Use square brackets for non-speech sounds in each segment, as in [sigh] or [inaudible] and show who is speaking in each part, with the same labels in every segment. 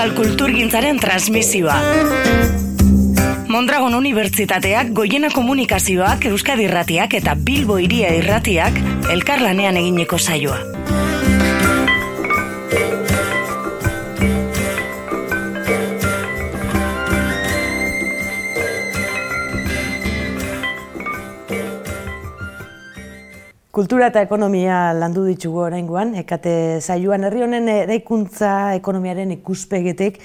Speaker 1: Euskal Kulturgintzaren transmisioa. Mondragon Unibertsitateak, Goiena Komunikazioak, Euskadi Irratiak eta Bilbo Iria Irratiak elkarlanean egineko saioa. Kultura eta ekonomia landu ditugu oraingoan, ekate saioan herri honen eraikuntza ekonomiaren ikuspegetik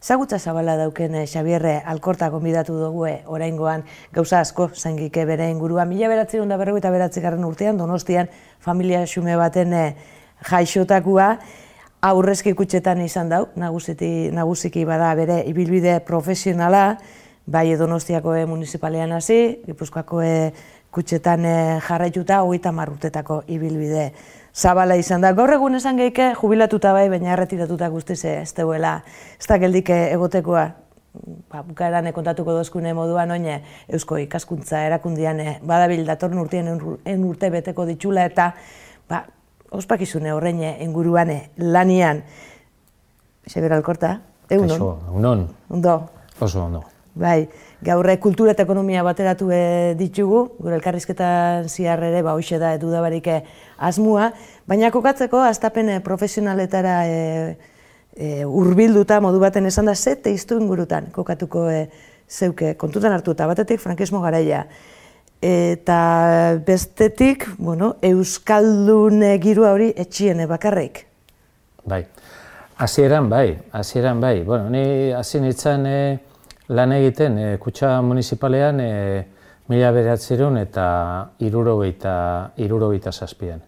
Speaker 1: zagutza zabala dauken eh, Xabierre Alkorta gonbidatu dugu eh, oraingoan. Gauza asko zaingike bere ingurua. Mila beratzen da berrego eta beratzegarren urtean, donostian familia xume baten eh, jaixotakua, aurrezki kutxetan izan dau, nagusiki, nagusiki bada bere ibilbide profesionala, bai donostiako municipalean hasi, gipuzkoako kutxetan e, jarraituta hogeita marrutetako ibilbide zabala izan da. Gaur egun esan geike jubilatuta bai, baina erretiratuta guztiz ez deuela, ez da geldik egotekoa. Ba, bukaeran kontatuko dozkune moduan oine Eusko ikaskuntza erakundian badabil datorn urtean en urte beteko ditxula eta ba, ospakizune horrein inguruan lanian. Xeber Alkorta, egun
Speaker 2: Kaixo, unon.
Speaker 1: Ondo.
Speaker 2: Oso ondo.
Speaker 1: Bai, gaur kultura eta ekonomia bateratu e, ditugu, gure elkarrizketan ziar ere, ba, hoxe da, edu dabarik eh, asmua, baina kokatzeko, astapen e, profesionaletara e, e, urbilduta modu baten esan da, zete iztu ingurutan kokatuko e, zeuke, kontutan hartuta, batetik frankismo garaia, eta bestetik, bueno, Euskaldun girua hori etxiene bakarrik.
Speaker 2: Bai, hasieran bai, hasieran bai, bueno, ni hasi nintzen, e, lan egiten e, kutsa municipalean e, mila beratzeron eta irurogeita, irurogeita zazpian.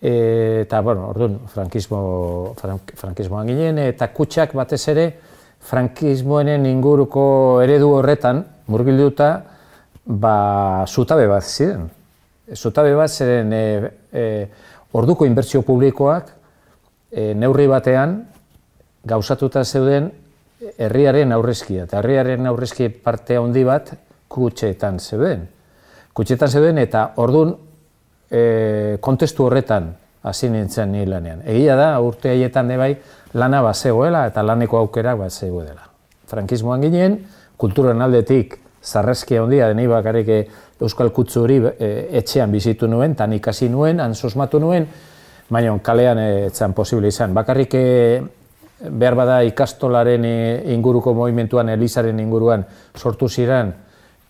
Speaker 2: E, eta, bueno, orduan, frankismo, frank, frankismoan ginen, eta kutsak batez ere, frankismoenen inguruko eredu horretan, murgilduta, ba, zutabe bat ziren. Zutabe bat ziren e, e, orduko inbertsio publikoak, e, neurri batean, gauzatuta zeuden herriaren aurrezkia, eta herriaren aurrezki parte handi bat kutxeetan zeuden. Kutxeetan zeuden eta ordun e, kontestu horretan hasi nintzen ni lanean. Egia da, urte haietan bai lana bat zegoela eta laneko aukera bat zegoela. Frankismoan ginen, kulturan aldetik zarrezkia handia denei bakarrik Euskal Kutzu hori e, etxean bizitu nuen, tan ikasi nuen, han sosmatu nuen, baina kalean etzan posible izan. Bakarrik e, behar bada ikastolaren eh, inguruko movimentuan, Elizaren inguruan sortu ziren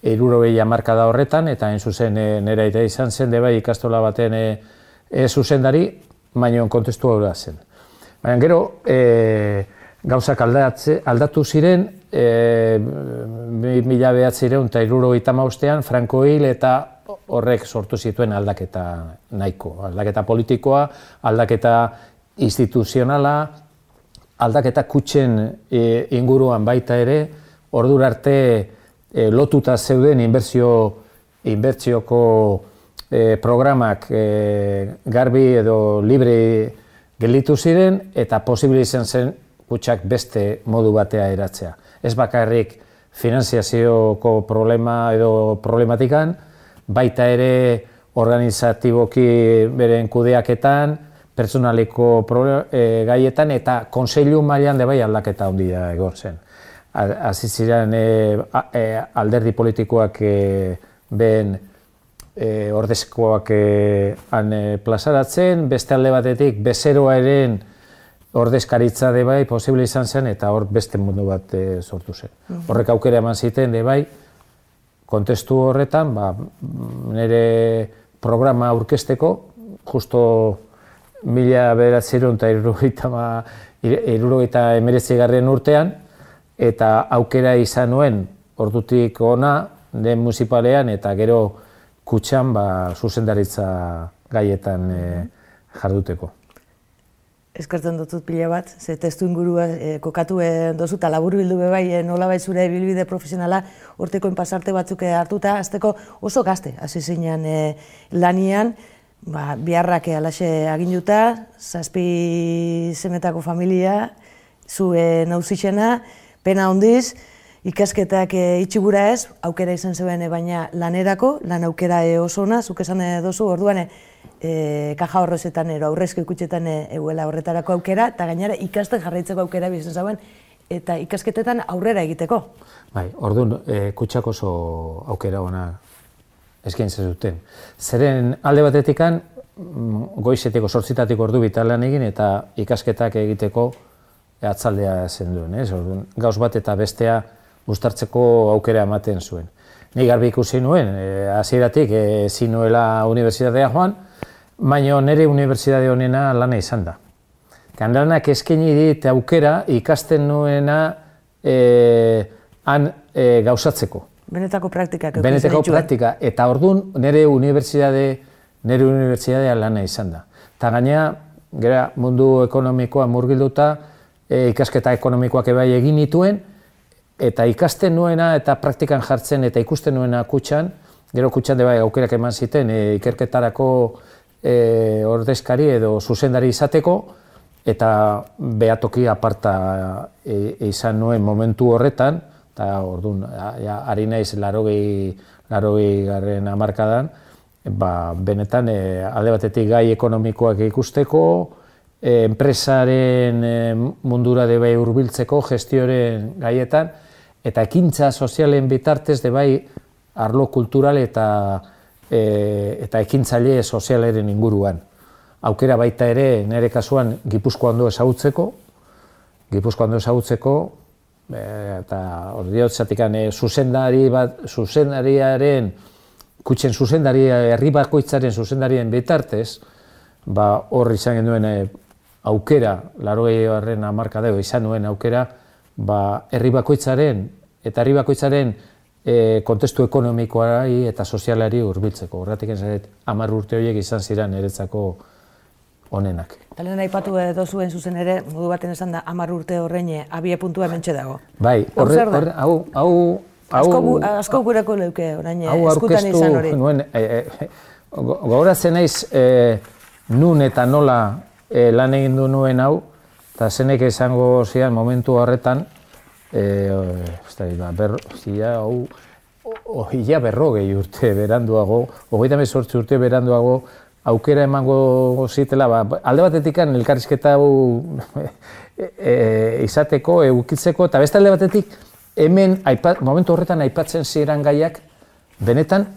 Speaker 2: eruro behia marka da horretan, eta hain zuzen e, nera eta izan zen, de bai ikastola baten e, e, zuzendari, baina kontestu hau zen. Baina gero, e, gauzak aldatze, aldatu ziren, e, mila behatzireun eta iruro maustean, Franco Hil eta horrek sortu zituen aldaketa nahiko. Aldaketa politikoa, aldaketa instituzionala, aldaketa kutxen e, inguruan baita ere, ordur arte e, lotuta zeuden inbertsio inbertsioko e, programak e, garbi edo libre gelditu ziren eta posible zen kutsak beste modu batea eratzea. Ez bakarrik finanziazioko problema edo problematikan, baita ere organizatiboki beren kudeaketan, pertsonaliko e, gaietan eta konseilu mailan bai aldaketa handia egon zen. Hasi ziren e, e, alderdi politikoak e, ben e, ordezkoak e, han e, plazaratzen, beste alde batetik bezeroa eren ordezkaritza de bai posible izan zen eta hor beste mundu bat e, sortu zen. Mm. Horrek aukera eman ziten de bai kontestu horretan, ba, nire programa aurkesteko, justo mila beratzerun eta irurogeita emeretzi garren urtean, eta aukera izan nuen ordutik ona, den municipalean eta gero kutxan ba, zuzendaritza gaietan e, jarduteko.
Speaker 1: Eskertzen dutut pila bat, ze testu ingurua e, kokatu e, dozu eta labur bildu bebai e, nola bai zure bilbide profesionala urteko inpasarte batzuk hartuta, azteko oso gazte, hasi zinean e, lanian, ba, biharrak alaxe aginduta, zazpi zemetako familia, zue nauzitxena, pena hondiz, ikasketak e, itxigura ez, aukera izan zeben baina lanerako, lan aukera e, oso ona, zuk esan dozu, orduan e, kaja horrezetan ero aurrezko ikutxetan eguela horretarako aukera, eta gainera ikasten jarraitzeko aukera bizan zauen, eta ikasketetan aurrera egiteko.
Speaker 2: Bai, orduan, e, kutsak oso aukera ona eskaintzen zuten. Zeren alde batetikan, mm, goizeteko sortzitatik ordu bitalan egin eta ikasketak egiteko atzaldea zen duen. Ez? Orduan, gauz bat eta bestea gustartzeko aukera ematen zuen. Ni garbi ikusi nuen, e, hasieratik e, zinuela unibertsitatea joan, baina nire unibertsitate honena lana izan da. Kanlanak eskaini dit aukera ikasten nuena e, han e, gauzatzeko.
Speaker 1: Benetako praktikak.
Speaker 2: Benetako praktika. Eta orduan nire unibertsitate nire unibertsitatea lana izan da. Eta gainea, gera mundu ekonomikoa murgilduta, e, ikasketa ekonomikoak ebai egin nituen, eta ikasten nuena eta praktikan jartzen eta ikusten nuena kutxan, gero kutxan bai aukerak eman ziten e, ikerketarako e, ordezkari edo zuzendari izateko, eta behatoki aparta e, izan nuen momentu horretan, eta orduan, ja, ari naiz larogei, larogei garren amarkadan, ba, benetan e, alde batetik gai ekonomikoak ikusteko, e, enpresaren e, mundura de bai urbiltzeko gestioren gaietan, eta ekintza sozialen bitartez de bai arlo kultural eta e, eta ekintzaile sozialaren inguruan. Aukera baita ere nire kasuan Gipuzkoa ondo ezagutzeko, Gipuzkoa ondo ezagutzeko, eta hor diotzatik e, zuzendari bat, zuzendariaren, kutsen zuzendari, herri bakoitzaren zuzendarien bitartez, ba hor izan genuen e, aukera, laro gehiagoaren amarkadeo izan nuen aukera, ba herri bakoitzaren eta herri bakoitzaren e, kontestu ekonomikoari eta sozialari hurbiltzeko. Horretik ez hamar urte horiek izan ziren niretzako onenak.
Speaker 1: Talen aipatu edo zuen zuzen ere, modu baten esan da, amar urte horreine, abie puntua mentxe dago.
Speaker 2: Bai, horre, horre, hau, hau,
Speaker 1: hau, asko gureko leuke, orain, eskutan izan hori.
Speaker 2: Nuen, e, e, [laughs] gogoratzen naiz, e, nun eta nola e, lan egin du nuen hau, eta zenek izango zian momentu horretan, e, da, ba, ber, zia, hau, Ohia berrogei urte beranduago, hogeita mezortzi urte beranduago, aukera emango zitela, ba, alde batetik elkarrizketa hau [laughs] e, e, izateko, eukitzeko, eta beste alde batetik hemen aipat, momentu horretan aipatzen ziren gaiak, benetan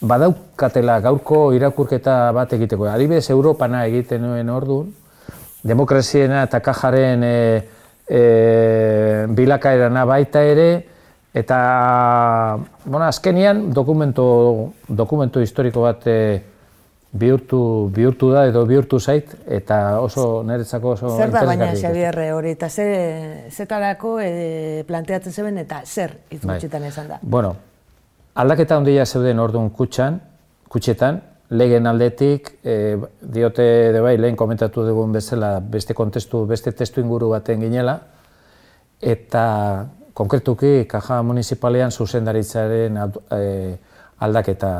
Speaker 2: badaukatela gaurko irakurketa bat egiteko. Adibidez, Europana egiten nuen orduan, demokraziena eta kajaren e, e, bilakaerana baita ere, eta bueno, azkenian dokumento, dokumento historiko bat e, bihurtu, bihurtu da edo bihurtu zait, eta oso niretzako oso
Speaker 1: Zer da baina, Xavier, hori, eta ze, zetarako e, planteatzen zeben, eta zer izgutxetan bai. esan da?
Speaker 2: Bueno, aldaketa handia zeuden orduan kutxan, kutxetan, legen aldetik, e, diote de bai, lehen komentatu dugun bezala, beste kontestu, beste testu inguru baten ginela, eta konkretuki, kaja municipalean zuzendaritzaren e, aldaketa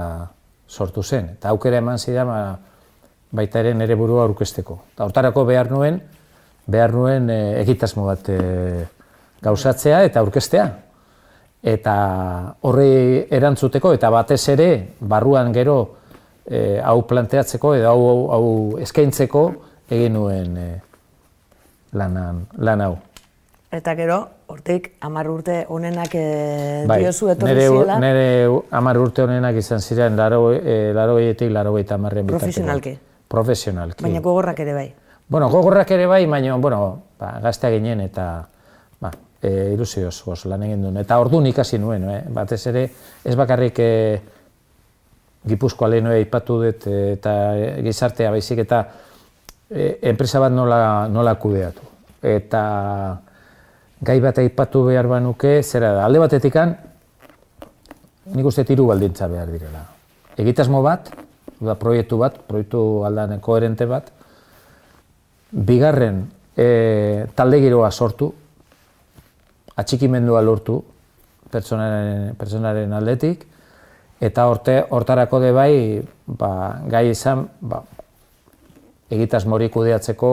Speaker 2: sortu zen. Eta aukera eman zidan ba, baita ere nire burua aurkesteko. Eta hortarako behar nuen, behar nuen e, egitasmo bat e, gauzatzea eta aurkestea. Eta horri erantzuteko eta batez ere barruan gero e, hau planteatzeko edo hau, hau, hau eskaintzeko egin nuen e, lan, lan hau.
Speaker 1: Eta gero, hortik, amar urte honenak e, bai, diozu etorri nere, ziela?
Speaker 2: Nire amar urte honenak izan ziren, laro, e, laro gehiatik, laro gehieta amarren
Speaker 1: Profesionalki?
Speaker 2: Profesionalki.
Speaker 1: Baina gogorrak ere bai?
Speaker 2: Bueno, gogorrak ere bai, baina, bueno, ba, gaztea ginen eta ba, e, ilusioz goz, lan egin duen. Eta orduan ikasi nuen, eh? batez ere, ez bakarrik e, Gipuzko alenoa ipatu dut eta gizartea baizik eta e, enpresa bat nola, nola kudeatu. Eta gai bat aipatu behar banuke, zera da, alde batetikan, nik uste tiru baldintza behar direla. Egitasmo bat, da proiektu bat, proiektu aldan koherente bat, bigarren e, talde giroa sortu, atxikimendua lortu pertsonaren, pertsonaren aldetik, eta horte, hortarako de bai, ba, gai izan, ba, egitasmorik kudeatzeko,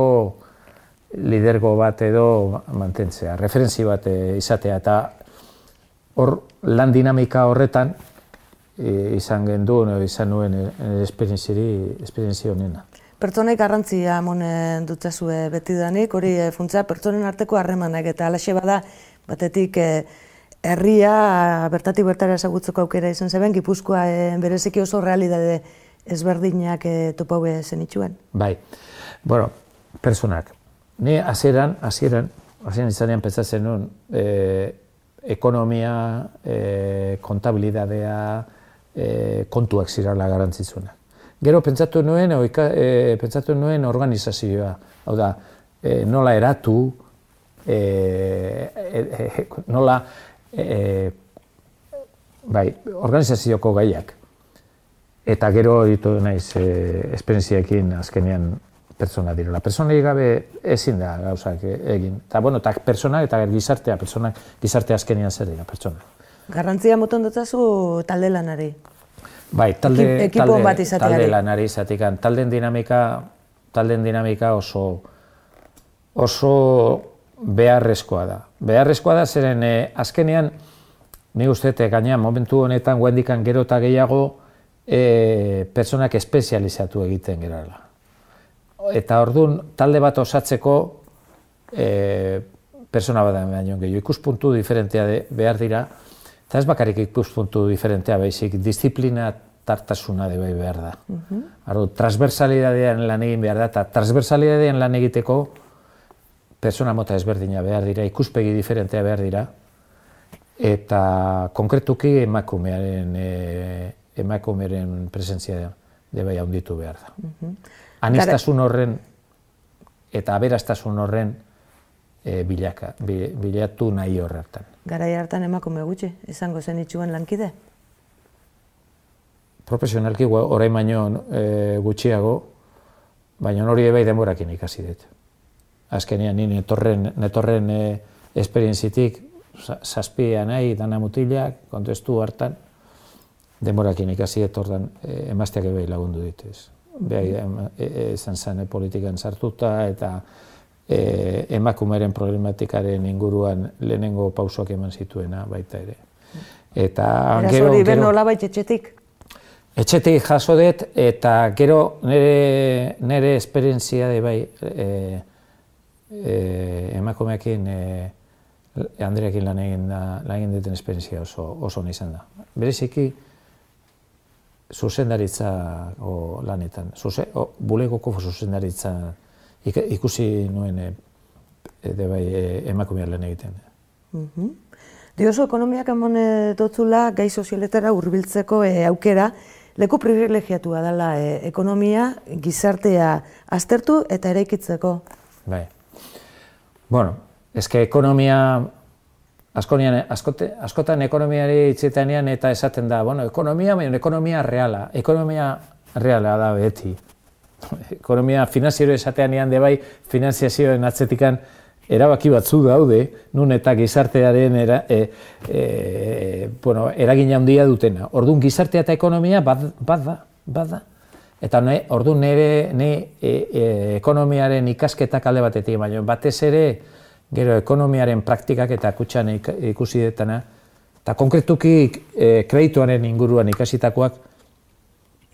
Speaker 2: lidergo bat edo mantentzea, referentzi bat eh, izatea eta hor lan dinamika horretan izan genduen, izan nuen esperientzia honena.
Speaker 1: Pertsonek garrantzia monen dutzazue beti danik, hori e, funtza pertsonen arteko harremanak eta alaxe bada batetik e, herria bertatik bertara ezagutzeko aukera izan zeben, Gipuzkoa e, bereziki oso realidade ezberdinak e, topaue zen itxuen.
Speaker 2: Bai, bueno, personak. Ni hasieran, hasieran, hasieran izanean pentsatzen nuen, e, ekonomia, e, kontabilidadea, e, kontuak zirala garantzitzuna. Gero pentsatu nuen, oika, e, pentsatu nuen organizazioa. Hau da, e, nola eratu, e, e, nola, e, bai, organizazioko gaiak. Eta gero ditu naiz e, esperienziaekin azkenean pertsona direla. Pertsona gabe ezin da gauzak egin. Eta bueno, eta persona eta gizartea, persona gizarte azkenean zer dira pertsona.
Speaker 1: Garrantzia moton dutazu talde lanari.
Speaker 2: Bai, talde, talde, bat talde lanari izatikan. Talden dinamika, talden dinamika oso, oso beharrezkoa da. Beharrezkoa da zeren eh, azkenean, ni uste, gaina momentu honetan guendikan gero eta gehiago eh, pertsonak espezializatu egiten gerala. Eta orduan, talde bat osatzeko eh, persona bat da baino gehiago. Ikuspuntu diferentea de, behar dira, Eta ez bakarrik ikuspuntu diferentea, baizik, disiplina tartasuna de bai behar da. Uh -huh. Arro, transversalidadean lan egin behar da, eta transversalidadean lan egiteko persona mota ezberdina behar dira, ikuspegi diferentea behar dira, eta konkretuki emakumearen, e, emakumearen presentzia de bai handitu behar da. Uh -huh. Anistasun horren eta aberastasun horren e, bilaka, bilatu nahi horretan.
Speaker 1: Garai hartan emakume gutxi, izango zen itxuen lankide?
Speaker 2: profesionalki orain baino e, gutxiago, baina hori bai denborakin ikasi dut. Azkenean, ni netorren, netorren e, esperientzitik, zazpia nahi, dana mutilak, kontestu hartan, denborakin ikasi dut ordan e, emazteak bai lagundu dituz. Behai, izan zen e, politikan sartuta eta e, emakumeren problematikaren inguruan lehenengo pausoak eman zituena baita ere. Eta
Speaker 1: gero, hori gero, etxetik?
Speaker 2: Etxetik jaso dut eta gero nire, nire esperientzia de bai e, e, emakumeekin e, Andreakin lan egin, da, lan egin duten esperientzia oso, oso izan da. Bereziki, zuzendaritza o, lanetan, Zuze, o, bulegoko zuzendaritza ikusi nuen e, de bai e, emakumea lan egiten.
Speaker 1: Mm -hmm. Dioso, ekonomiak emone dotzula gai sozialetara hurbiltzeko e, aukera, leku privilegiatua dela e, ekonomia, gizartea aztertu eta eraikitzeko.
Speaker 2: Bai. Bueno, eske ekonomia askonian askote, askotan ekonomiari itzetanean eta esaten da, bueno, ekonomia, baina ekonomia reala, ekonomia reala da beti. [laughs] ekonomia finanziero esateanean de bai finanziazioen atzetikan erabaki batzu daude, nun eta gizartearen era, e, e, bueno, eragin handia dutena. Orduan gizartea eta ekonomia bat, bat da, bat da. Eta ne, orduan nire ne, e, e, ekonomiaren ikasketak alde batetik, baina batez ere gero ekonomiaren praktikak eta kutsan ikusi detana, eta konkretuki e, kredituaren inguruan ikasitakoak,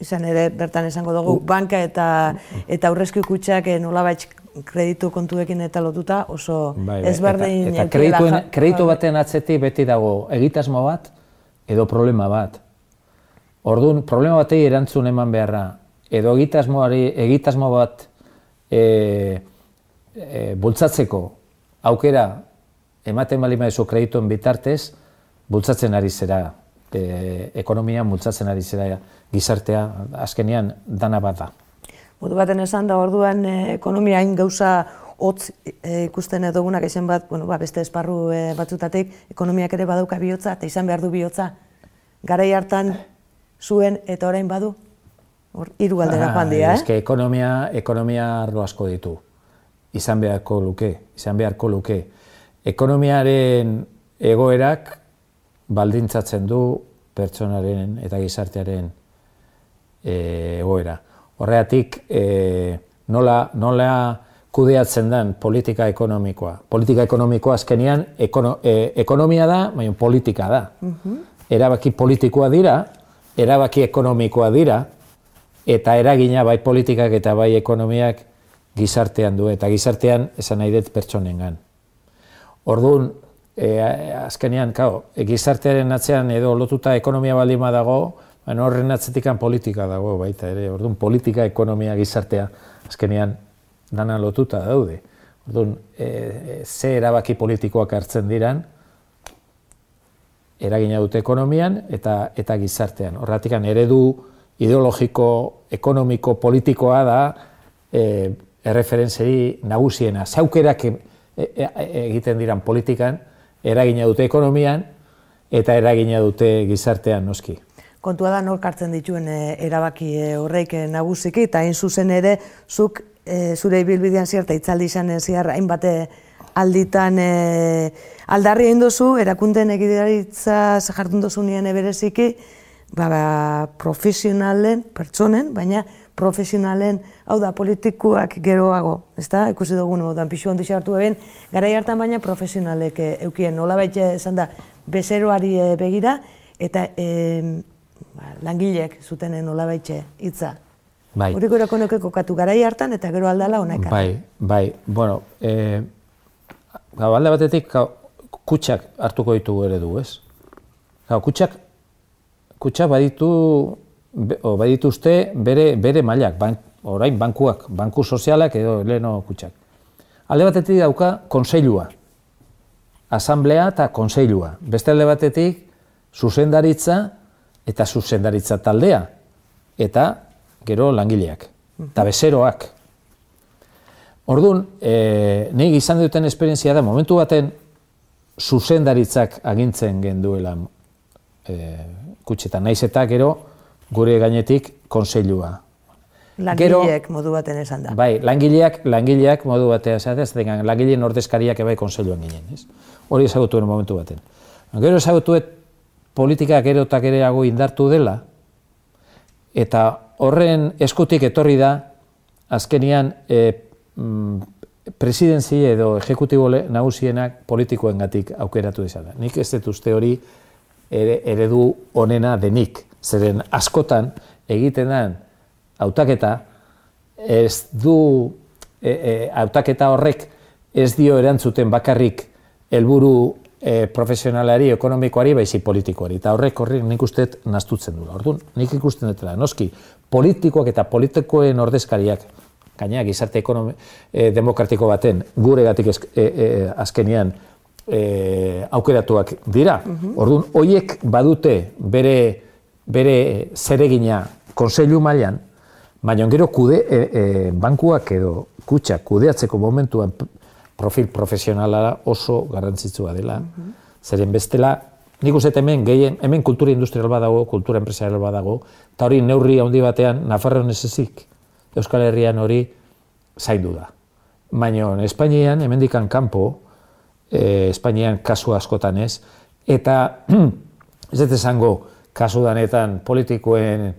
Speaker 1: izan ere bertan esango dugu banka eta eta aurrezki kutxak eh, nolabait kreditu kontuekin eta lotuta oso bai, bai, ezberdin
Speaker 2: eta, eta kreditu baten atzetik beti dago egitasmo bat edo problema bat. Orduan problema batei erantzun eman beharra edo egitasmoari egitasmo bat e, e, bultzatzeko aukera ematen bali maizu kredituen bitartez bultzatzen ari zera e, ekonomia multzatzen ari zera gizartea azkenean dana bat da.
Speaker 1: Modu baten esan da orduan e, ekonomia hain gauza hotz e, ikusten edogunak izan bat, bueno, ba, beste esparru e, batzutatik, ekonomiak ere badauka bihotza eta izan behar du bihotza. Garai hartan zuen eta orain badu? Hor, hiru aldera ah, joan dira,
Speaker 2: eh? ekonomia, ekonomia arlo asko ditu. Izan beharko luke, izan beharko luke. Ekonomiaren egoerak baldintzatzen du pertsonaren eta gizartearen e, egoera. Horregatik, e, nola, nola kudeatzen den politika ekonomikoa. Politika ekonomikoa azkenean ekono, e, ekonomia da, baina politika da. Mhm. Erabaki politikoa dira, erabaki ekonomikoa dira, eta eragina bai politikak eta bai ekonomiak gizartean du, eta gizartean esan nahi dut pertsonengan. Orduan, e, azkenean, kao, e, gizartearen atzean edo lotuta ekonomia baldima dago, baina horren atzetikan politika dago baita ere. Orduan, politika, ekonomia, gizartea, azkenean, dana lotuta daude. Orduan, e, e, ze erabaki politikoak hartzen diran, eragina dute ekonomian eta eta gizartean. Horratik eredu ideologiko, ekonomiko, politikoa da e, erreferentzeri nagusiena. Zaukerak e, e, egiten diran politikan, eragina dute ekonomian eta eragina dute gizartean noski.
Speaker 1: Kontua da nork hartzen dituen erabaki horreik nagusiki eta hain zuzen ere zuk zure ibilbidean zierta itzaldi izan ziar hainbat alditan e, aldarri egin duzu, erakunden egidaritza jardun duzu nien ebereziki, ba, ba, profesionalen, pertsonen, baina profesionalen, hau da, politikuak geroago, ez da, ikusi dugu moduan, pixu handi hartu eben, gara hartan baina profesionalek e, eukien, nola baitxe, esan da, bezeroari e, begira, eta e, ba, langileek zuten nola baitxe hitza. Bai. Horiko erako kokatu gara hartan, eta gero aldala honek.
Speaker 2: Bai, bai, bueno, e, Gau, alde batetik, kutsak hartuko ditugu ere du, ez? Gau, kutsak, kutsak baditu, o, badituzte bere, bere mailak, bank, orain bankuak, banku sozialak edo leheno kutsak. Alde batetik dauka konseilua, asamblea eta konseilua. Beste alde batetik, zuzendaritza eta zuzendaritza taldea, eta gero langileak, eta bezeroak. Orduan, e, nik izan duten esperientzia da, momentu baten zuzendaritzak agintzen genduela e, kutxetan. Naiz eta gero gure gainetik konseilua.
Speaker 1: Langileak modu baten esan da.
Speaker 2: Bai, langileak, langileak modu batean esan da, ez langileen ordezkariak ebai konseiluan ginen. Ez? Hori ezagutu momentu baten. Gero ezagutu politika gero eta gereago indartu dela, eta horren eskutik etorri da, azkenian, e, mm, presidenzi edo ejecutibo nagusienak politikoengatik aukeratu izan da. Nik ez dut uste hori ere, eredu onena denik. Zeren askotan egiten den hautaketa ez du e, e, hautaketa horrek ez dio erantzuten bakarrik helburu e, profesionalari, ekonomikoari, baizi politikoari. Eta horrek horrek nik uste nastutzen du. Orduan, nik ikusten dut noski, politikoak eta politikoen ordezkariak gaina gizarte ekonomi, e, demokratiko baten gure gatik e, e, azkenian e, aukeratuak dira. Mm Orduan, hoiek badute bere, bere zeregina konseilu mailan, baina gero kude, e, e, bankuak edo kutsak kudeatzeko momentuan profil profesionala oso garrantzitsua dela. Mm Zeren bestela, nik uste hemen gehien, hemen kultura industrial badago, kultura empresarial badago, eta hori neurri handi batean, Nafarroan ez ezik, Euskal Herrian hori zaindu da. Baina Espainian, hemendikan kanpo, e, Espainian kasu askotan ez, eta [clears throat] ez dut esango kasu danetan politikoen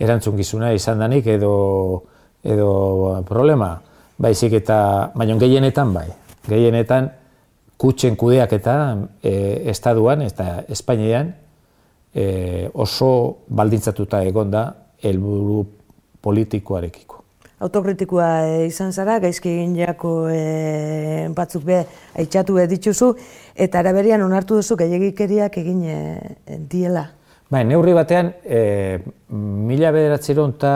Speaker 2: erantzun izan danik edo, edo problema, baizik eta, baina gehienetan bai, gehienetan kutsen kudeak eta e, estaduan eta Espainian e, oso baldintzatuta egonda helburu politikoarekiko.
Speaker 1: Autokritikoa e, izan zara, gaizki egin jako e, batzuk be aitzatu dituzu, eta araberian onartu duzu gehiagikeriak egin e, diela.
Speaker 2: Bai, neurri batean, e, mila bederatzeron eta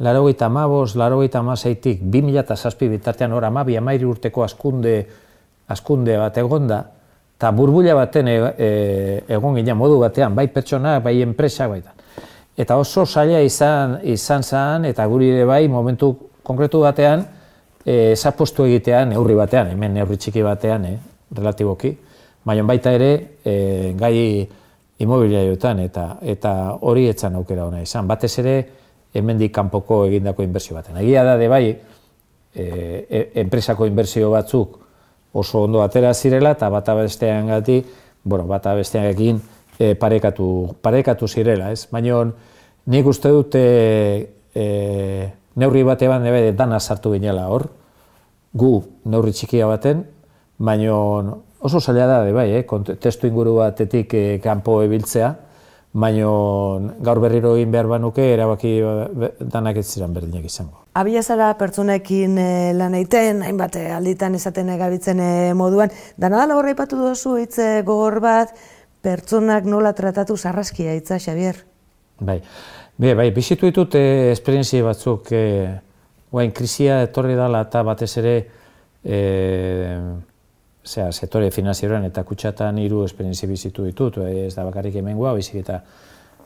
Speaker 2: laro gaita mabos, laro gaita mazaitik, bi mila eta zazpi bitartean ora amabi amairi urteko askunde, askunde bat egonda, eta burbuila baten e, e, egon gina modu batean, bai pertsona, bai enpresa, bai eta oso zaila izan izan zen, eta guri ere bai momentu konkretu batean e, zapostu egitean neurri batean, hemen neurri txiki batean, eh, relatiboki, baina baita ere e, gai imobiliarioetan eta eta hori etzan aukera ona izan. Batez ere hemendik kanpoko egindako inbertsio baten. Egia da de bai e, e, enpresako inbertsio batzuk oso ondo atera zirela eta bata bestean gati, bueno, bata bestean egin e, parekatu, parekatu zirela, ez? Baina nik uste dut e, e, neurri bate bat nebe dana sartu ginela hor, gu neurri txikia baten, baina oso zaila da, de bai, eh? testu inguru batetik e, kanpo ebiltzea, baino gaur berriro egin behar banuke, erabaki danak ez ziren berdinak izango.
Speaker 1: Abia zara pertsonekin e, lan egiten, hainbat eh, alditan esaten gabitzen e, moduan, dana dala horre ipatu duzu hitz gogor bat, pertsonak nola tratatu zarraskia hitza, Xavier?
Speaker 2: Bai, bai, bai bizitu ditut e, esperientzia batzuk, e, guain krisia etorri dela eta batez ere, e, zera, sektore finanzieroan eta kutsatan hiru esperientzia bizitu ditut, ez da bakarrik hemen gua, bizik eta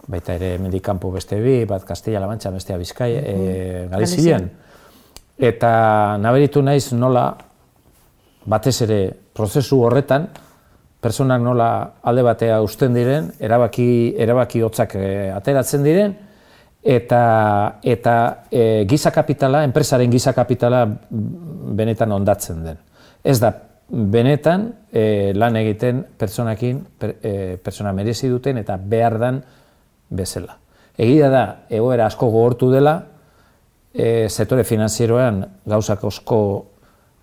Speaker 2: baita ere medikampo beste bi, bat Castilla-La Mancha, bestea Bizkai, mm -hmm. e, Galizian. Eta naberitu naiz nola, batez ere, prozesu horretan, personak nola alde batea usten diren, erabaki, erabaki hotzak e, ateratzen diren, eta, eta e, giza kapitala, enpresaren giza kapitala benetan ondatzen den. Ez da benetan e, lan egiten pertsonakin, per, e, pertsona merezi duten eta behar dan bezala. Egia da, egoera asko gogortu dela, e, sektore finanzieroan gauzak osko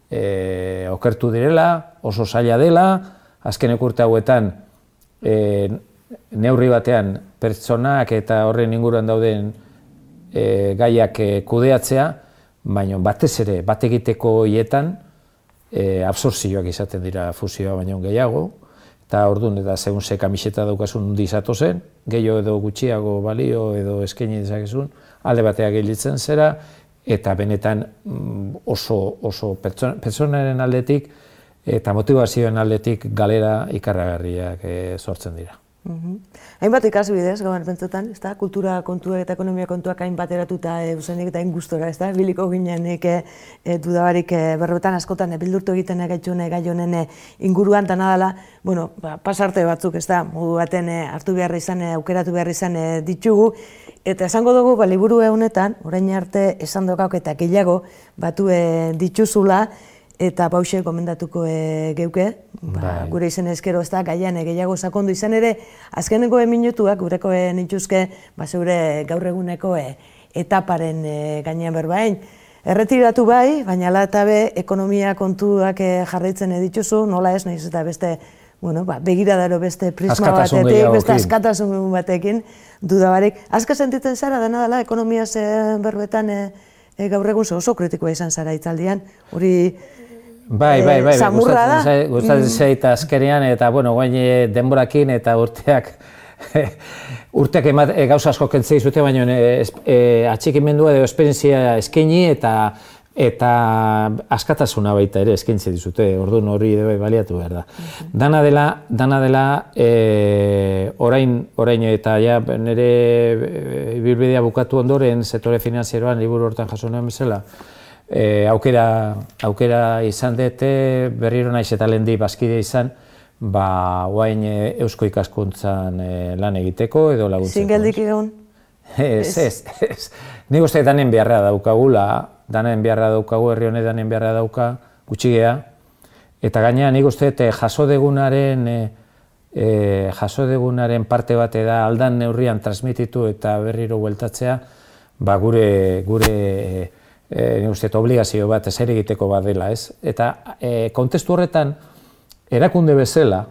Speaker 2: e, okertu direla, oso zaila dela, azken urte hauetan e, neurri batean pertsonak eta horren inguruan dauden e, gaiak e, kudeatzea, baina batez ere, bat egiteko hietan, e, absortzioak izaten dira fusioa baino gehiago, eta orduan eta zeun ze kamiseta daukasun dizatu zen, gehiago edo gutxiago balio edo eskaini dezakezun, alde bateak gelitzen zera, eta benetan mm, oso, oso pertsonaren aldetik eta motivazioen aldetik galera ikarragarriak e, sortzen dira.
Speaker 1: Mm Hainbat ikasi bidez, gauan pentsotan, ez da? Kultura kontua eta ekonomia kontuak hainbat eratuta e, usenik eta ingustora, ez da? Biliko ginen e, e, dudabarik e, askotan e, bildurtu egiten egaitxune gai honen inguruan eta nadala, bueno, ba, pasarte batzuk, ez da? Modu baten e, hartu behar izan, e, aukeratu behar izan e, ditugu, eta esango dugu, ba, liburu honetan, orain arte esan dokauk eta gehiago batu e, dituzula, eta bauxe gomendatuko e, geuke, ba, bai. gure izen ezkero ez da, gaian gehiago sakondu izan ere, azkeneko e minutuak gureko e, nituzke, ba, zeure gaur eguneko e, etaparen e, gainean berbain. Erretiratu bai, baina ala eta be, ekonomia kontuak e, jarraitzen edituzu, nola ez, nahiz eta beste, bueno, ba, begiradaro beste prisma batetik, beste askatasun batekin, dudabarik. Azka sentitzen zara, dena dela, ekonomia ze berbetan e, e, gaur egun oso kritikoa izan zara itzaldian, hori
Speaker 2: Bai, bai, bai, samurra da. Gustatzen mm. zait azkenean eta bueno, guain eh, denborakin eta urteak [laughs] urteak emat, e, gauza asko kentzei zute, baina e, e, atxikimendua edo esperientzia eskaini eta eta askatasuna baita ere eskaintze dizute, orduan hori ere baliatu behar da. Mhm. Dana dela, dana dela e, orain, orain eta ja nire ibilbidea bukatu ondoren sektore finanzieroan liburu hortan jaso nuen bezala, e, aukera, aukera izan dute, berriro naiz eta lehendi bazkide izan, ba, guain e, eusko ikaskuntzan e, lan egiteko edo laguntzeko.
Speaker 1: Zingeldik egon? [laughs]
Speaker 2: Ez, ez, ez. Nik uste danen beharra daukagula, danen beharra daukagu, herri honet danen beharra dauka, gutxigea. Eta gaina nik uste jaso degunaren, e, e, jaso degunaren parte bate da aldan neurrian transmititu eta berriro bueltatzea, ba gure, gure e, uste, obligazio bat ez egiteko bat dela, ez? Eta e, kontestu horretan, erakunde bezala,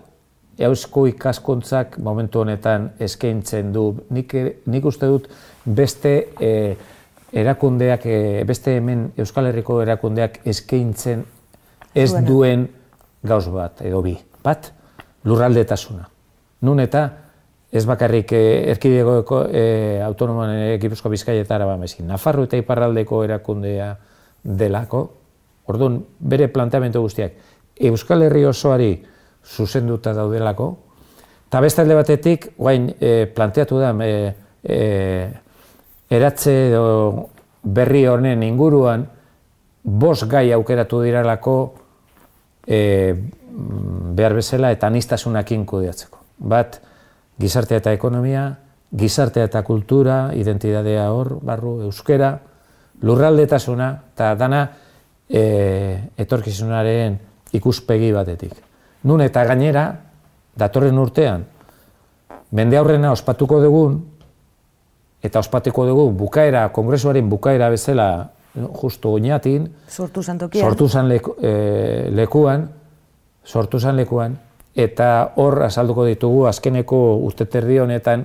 Speaker 2: eusko ikaskuntzak momentu honetan eskaintzen du, nik, nik uste dut beste e, erakundeak, e, beste hemen Euskal Herriko erakundeak eskaintzen ez duen gauz bat, edo bi. Bat, lurraldetasuna. Nun eta, ez bakarrik eh, erkidego eh, autonomoan eh, Gipuzko Bizkaia eta Araba mezin. Nafarro eta Iparraldeko erakundea delako, orduan bere planteamendu guztiak Euskal Herri osoari zuzenduta daudelako, eta beste alde batetik, guain eh, planteatu da, eh, eh, eratze edo berri honen inguruan, bos gai aukeratu diralako eh, behar bezala eta anistasunakin kudeatzeko. Bat, gizartea eta ekonomia, gizartea eta kultura, identidadea hor, barru, euskera, lurraldetasuna, eta dana e, etorkizunaren ikuspegi batetik. Nun eta gainera, datorren urtean, mende aurrena ospatuko dugun, eta ospatuko dugu bukaera, kongresuaren bukaera bezala, justu oinatin,
Speaker 1: sortu
Speaker 2: sortu zan e, lekuan, sortu zan lekuan, eta hor azalduko ditugu azkeneko urteterdi honetan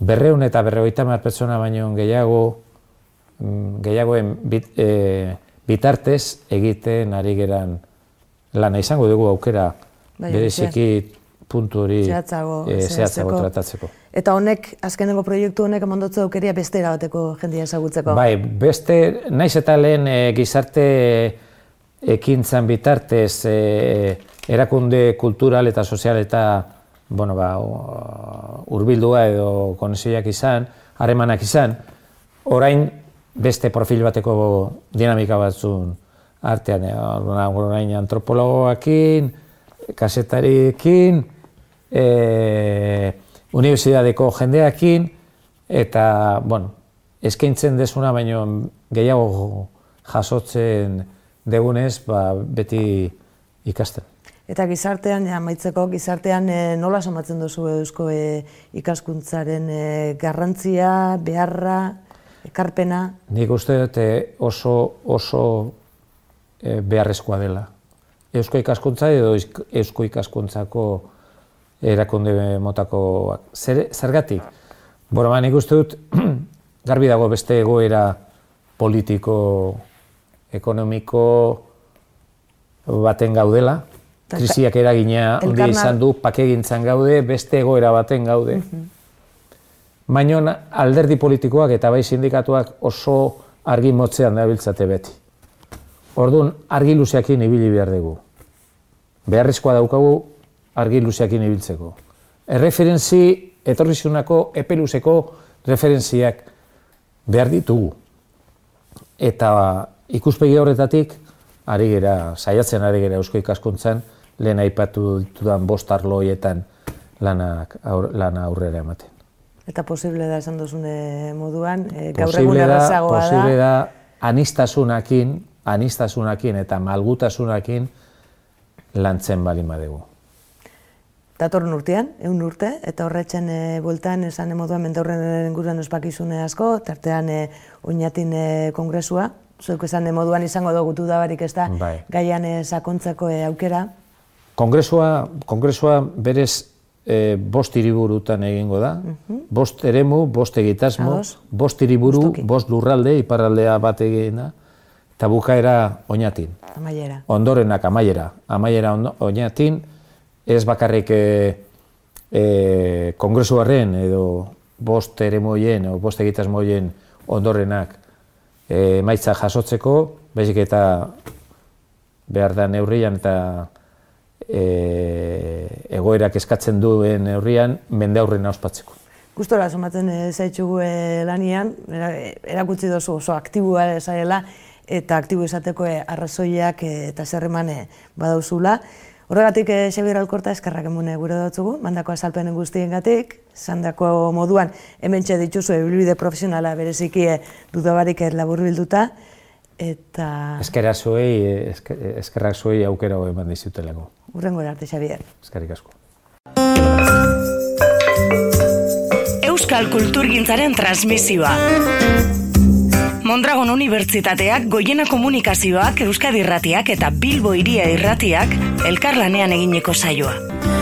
Speaker 2: berreun eta berreoita mar pertsona baino gehiago, mm, gehiagoen bit, e, bitartez egiten ari geran lana izango dugu aukera bai, bereziki puntu hori zehatzago, e, zehatzago tratatzeko.
Speaker 1: Eta honek, azkenengo proiektu honek emandotze aukeria beste erabateko jendia ezagutzeko?
Speaker 2: Bai, beste, naiz eta lehen e, gizarte ekintzan bitartez e, erakunde kultural eta sozial eta bueno, ba, urbildua edo konexioak izan, haremanak izan, orain beste profil bateko dinamika batzun artean, e, orain antropologoakin, kasetariekin, e, universidadeko jendeakin, eta, bueno, eskaintzen desuna baino gehiago jasotzen degunez, ba, beti ikasten.
Speaker 1: Eta gizartean, ja, maitzeko, gizartean e, nola somatzen duzu eusko e, ikaskuntzaren e, garrantzia, beharra, ekarpena?
Speaker 2: Nik uste dut oso, oso e, beharrezkoa dela. Eusko ikaskuntza edo eusko ikaskuntzako erakunde motako zer, zergatik. Bora, ba, nik uste dut, [clears throat] garbi dago beste egoera politiko, ekonomiko baten gaudela, krisiak eragina ondia izan du, pakegintzan gaude, beste egoera baten gaude. Mm Baina alderdi politikoak eta bai sindikatuak oso argi motzean dabiltzate beti. Orduan, argi luzeakin ibili behar dugu. Beharrezkoa daukagu argi luzeakin ibiltzeko. Erreferentzi, etorrizunako, epeluzeko referentziak behar ditugu. Eta ikuspegi horretatik, ari gera, saiatzen ari gera eusko ikaskuntzan, lehen aipatu ditudan bost arloietan lanak, lana aurrera ematen.
Speaker 1: Eta posible da esan duzune moduan, e, gaur egun errazagoa
Speaker 2: da? Posible da, anistasunakin, anistasunakin eta malgutasunakin lantzen bali madegu.
Speaker 1: Datorren urtean, egun urte, eta horretzen e, bueltan esan moduan mentorren inguruan ospakizune asko, tartean e, oinatin e, kongresua, zuek esan moduan izango dugu da barik ez da, bai. gaian e, sakontzeko e, aukera,
Speaker 2: Kongresua, kongresua berez e, bost hiriburutan egingo da. Mhm. Bost eremu, bost egitasmo, bost hiriburu, bost lurralde, iparraldea bat egin da. Eta bukaera oinatin.
Speaker 1: Amaiera.
Speaker 2: Ondorenak amaiera. Amaiera oinatin, ez bakarrik e, e, kongresuaren edo bost eremoien o bost egitasmoien ondorenak e, maitza jasotzeko, bezik eta behar da neurrian eta e, egoerak eskatzen duen neurrian mende aurrena ospatzeko.
Speaker 1: Gustora somatzen e, zaitxugu e, lanian, erakutsi dozu oso aktibua esaela eta aktibo izateko e, arrazoiak e, eta zerreman badauzula. Horregatik, e, Xabier Alkorta eskerrak emune gure dutzugu, mandako azalpenen guztien gatik, zandako moduan hemen txe dituzu ebilbide profesionala bereziki e, dudabarik labur bilduta, eta...
Speaker 2: Eskerrak zuei, eskerrak zuei aukera hori eman dizutelako.
Speaker 1: Urrengo arte, Xavier.
Speaker 2: Eskerrik asko.
Speaker 3: Euskal Kulturgintzaren transmisioa. Mondragon Unibertsitateak, Goiena Komunikazioak, Euskadi Irratiak eta Bilbo Iria Irratiak elkarlanean egineko saioa.